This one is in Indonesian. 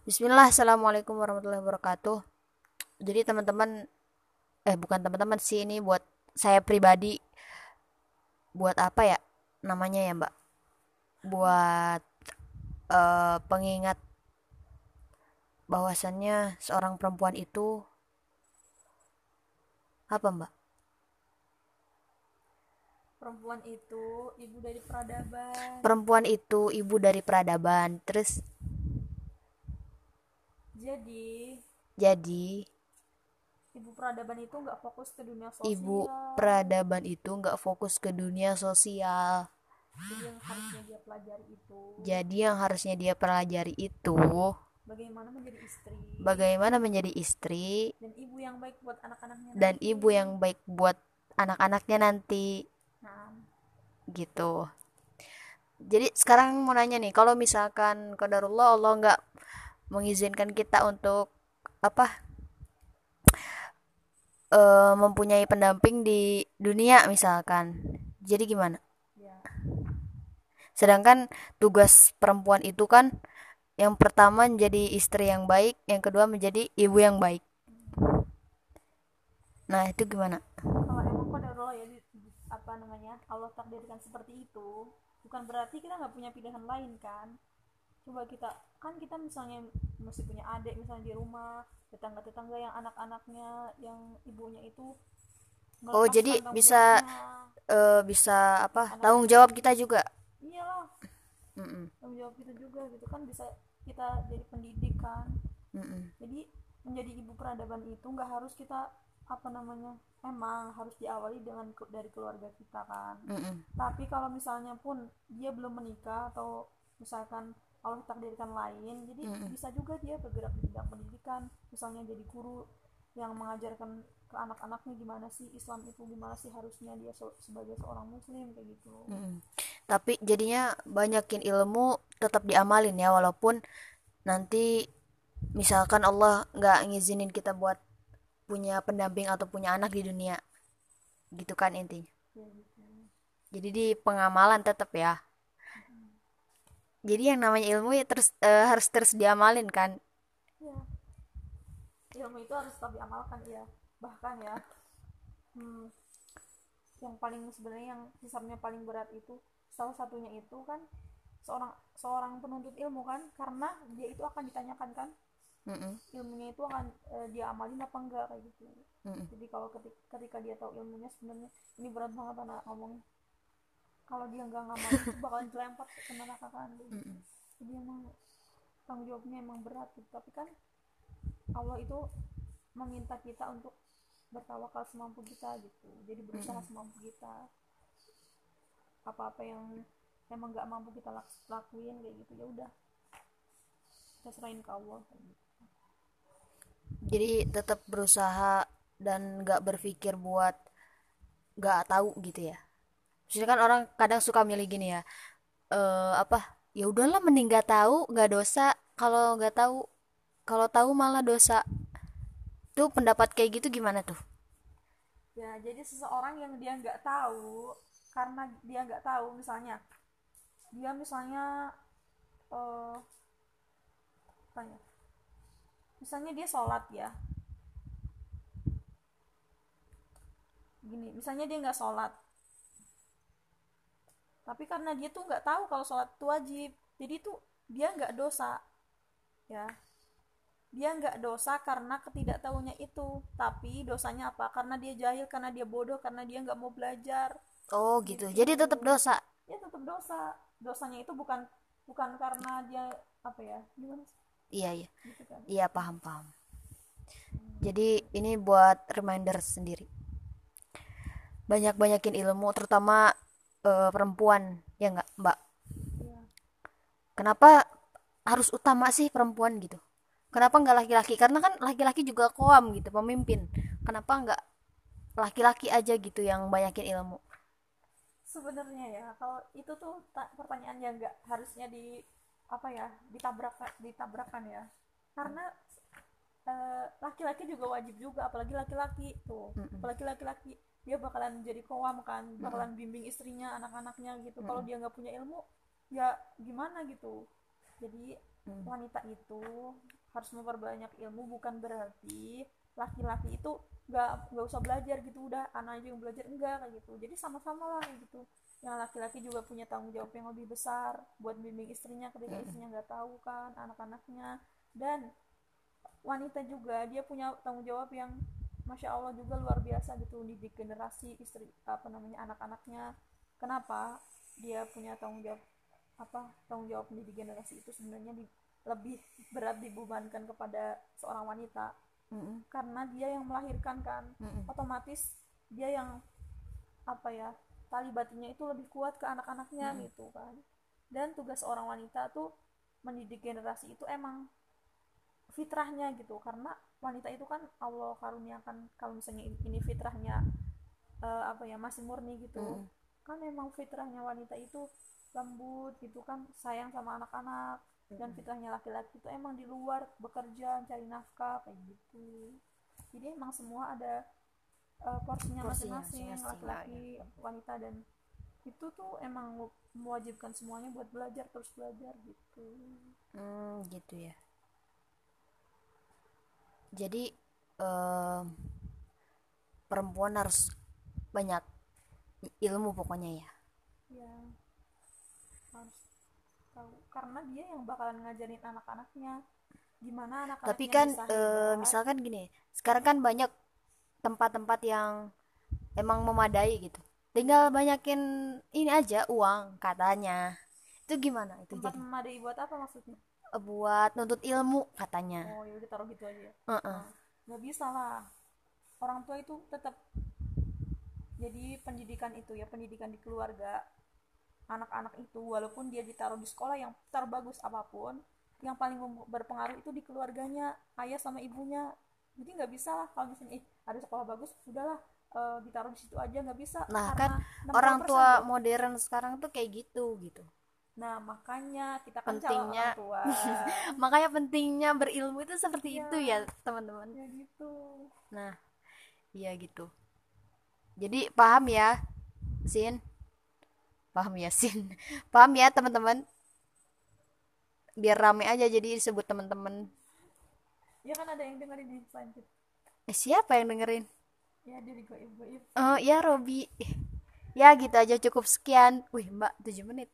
Bismillah, Assalamualaikum warahmatullahi wabarakatuh. Jadi teman-teman, eh bukan teman-teman sih ini buat saya pribadi, buat apa ya namanya ya Mbak? Buat eh, pengingat bahwasannya seorang perempuan itu apa Mbak? Perempuan itu ibu dari peradaban. Perempuan itu ibu dari peradaban. Terus Jadi, jadi ibu peradaban itu nggak fokus ke dunia ibu sosial. peradaban itu nggak fokus ke dunia sosial. Jadi yang harusnya dia pelajari itu Jadi yang harusnya dia pelajari itu bagaimana menjadi istri bagaimana menjadi istri dan ibu yang baik buat anak-anaknya. dan nanti. ibu yang baik buat anak-anaknya nanti Nah, gitu. Jadi sekarang mau nanya nih, kalau misalkan qadarullah Allah nggak mengizinkan kita untuk apa eh, mempunyai pendamping di dunia misalkan, jadi gimana? ya. Sedangkan tugas perempuan itu kan yang pertama menjadi istri yang baik, yang kedua menjadi ibu yang baik. Nah, itu gimana? Kalau emang ya apa namanya Allah takdirkan seperti itu, bukan berarti kita nggak punya pilihan lain kan? Coba kita kan kita misalnya masih punya adik misalnya di rumah, tetangga-tetangga yang anak-anaknya yang ibunya itu Oh, jadi bisa-. Eh, bisa apa? Tanggung jawab kita juga. iyalah Mm-mm, tanggung jawab kita juga gitu kan bisa kita jadi pendidikan mm-mm. jadi menjadi ibu peradaban itu nggak harus kita apa namanya emang harus diawali dengan dari keluarga kita kan Mm-mm. tapi kalau misalnya pun dia belum menikah atau misalkan Allah takdirkan lain jadi Mm-mm. bisa juga dia bergerak di bidang pendidikan misalnya jadi guru yang mengajarkan ke anak-anaknya gimana sih Islam itu gimana sih harusnya dia so- sebagai seorang muslim kayak gitu Mm-mm. Tapi jadinya banyakin ilmu tetap diamalin ya walaupun nanti misalkan Allah nggak ngizinin kita buat punya pendamping atau punya anak di dunia gitu kan intinya. Kayak gitu Jadi di pengamalan tetap ya. Jadi yang namanya ilmu ya terus eh, harus terus diamalin kan. ya ilmu itu harus tetap diamalkan ya bahkan ya hmm, yang paling sebenarnya yang hisabnya paling berat itu salah satunya itu kan seorang seorang penuntut ilmu kan? Karena dia itu akan ditanyakan kan? Mm-mm, ilmunya itu akan eh, dia amalin apa enggak kayak gitu. Mm-mm. jadi kalau ketika, ketika dia tahu ilmunya sebenarnya ini berat banget anak ngomongnya kalau dia nggak ngamalin itu bakalan dilempar ke neraka kan Mm-mm. jadi emang tanggung jawabnya emang berat gitu. tapi kan Allah itu meminta kita untuk bertawakal semampu kita gitu jadi berusaha semampu kita apa-apa yang emang nggak mampu kita lak- lakuin kayak gitu ya udah kita serahin ke Allah kayak gitu. Jadi tetap berusaha dan nggak berpikir buat nggak tahu gitu ya. Maksudnya kan orang kadang suka milih gini ya. Eh apa? Ya udahlah mending nggak tahu, nggak dosa. Kalau nggak tahu, kalau tahu malah dosa. Tuh pendapat kayak gitu gimana tuh? ya jadi seseorang yang dia nggak tahu karena dia nggak tahu misalnya dia misalnya ya misalnya dia sholat ya gini misalnya dia nggak sholat tapi karena dia tuh nggak tahu kalau sholat itu wajib jadi tuh dia nggak dosa ya dia nggak dosa karena ketidaktahunya itu tapi dosanya apa karena dia jahil karena dia bodoh karena dia nggak mau belajar Oh gitu. Jadi tetap dosa. ya tetap dosa dosanya itu bukan bukan karena dia apa ya gimana Iya iya. gitu kan Iya paham paham. Jadi ini buat reminder sendiri. Banyak-banyakin ilmu, terutama eh, perempuan, ya nggak Mbak? Iya. Kenapa harus utama sih perempuan gitu? Kenapa nggak laki-laki? Karena kan laki-laki juga koam gitu, pemimpin. Kenapa nggak laki-laki aja gitu yang banyakin ilmu? sebenarnya ya kalau itu tuh ta- pertanyaan yang nggak harusnya di apa ya ditabrak ditabrakan ya karena eh, laki-laki juga wajib juga apalagi laki-laki tuh apalagi laki-laki dia bakalan jadi koam kan bakalan bimbing istrinya anak-anaknya gitu. Kalau dia nggak punya ilmu ya gimana gitu? Jadi hmm. wanita itu harus memperbanyak ilmu bukan berarti laki-laki itu nggak nggak usah belajar gitu. Udah anak aja yang belajar enggak kayak gitu. Jadi sama-sama lah gitu. Yang laki-laki juga punya tanggung jawab yang lebih besar buat bimbing istrinya ketika istrinya nggak tahu kan anak-anaknya. Dan wanita juga dia punya tanggung jawab yang masya allah juga luar biasa gitu di generasi istri apa namanya anak-anaknya kenapa dia punya tanggung jawab apa tanggung jawab di generasi itu sebenarnya di, lebih berat dibebankan kepada seorang wanita mm-hmm. karena dia yang melahirkan kan mm-hmm. otomatis dia yang apa ya tali batinnya itu lebih kuat ke anak-anaknya mm-hmm. gitu kan dan tugas seorang wanita tuh mendidik generasi itu emang fitrahnya gitu. Karena wanita itu kan Allah karuniakan kalau misalnya ini fitrahnya uh, apa ya masih murni gitu. Mm. kan emang fitrahnya wanita itu lembut gitu kan sayang sama anak-anak dan fitrahnya laki-laki itu emang di luar bekerja cari nafkah kayak gitu. Jadi emang semua ada uh, porsinya masing-masing laki-laki ya. wanita dan itu tuh emang mewajibkan semuanya buat belajar terus belajar gitu. Hmm gitu ya jadi um, perempuan harus banyak ilmu pokoknya ya. Ya tahu. Karena dia yang bakalan ngajarin anak-anaknya. Gimana anak-anaknya tapi kan e, misalkan gini sekarang kan banyak tempat-tempat yang emang memadai gitu. Tinggal banyakin ini aja uang katanya itu gimana? Itu tempat jadi? memadai buat apa maksudnya? Eh, buat nuntut ilmu katanya. Oh ya udah taruh gitu aja ya? Uh -uh. nggak bisa lah. Orang tua itu tetap jadi pendidikan itu ya pendidikan di keluarga anak-anak itu walaupun dia ditaruh di sekolah yang terbagus apa pun yang paling berpengaruh itu di keluarganya ayah sama ibunya. Jadi nggak bisa lah kalau misalnya eh ada sekolah bagus udahlah uh, ditaruh di situ aja. Nggak bisa nah kan orang tua modern sekarang tuh kayak gitu gitu nah makanya kita kan pentingnya tua. makanya pentingnya berilmu itu seperti ya, itu ya teman-teman. Ya gitu. Nah iya gitu. Jadi paham ya sin? Paham ya sin? Paham ya teman-teman? Biar rame aja jadi disebut teman-teman. Ya kan ada yang dengerin di selanjut eh, siapa yang dengerin? Ya dari goib goib oh ya Robi. Ya gitu aja. Cukup sekian. Wih mbak 7 menit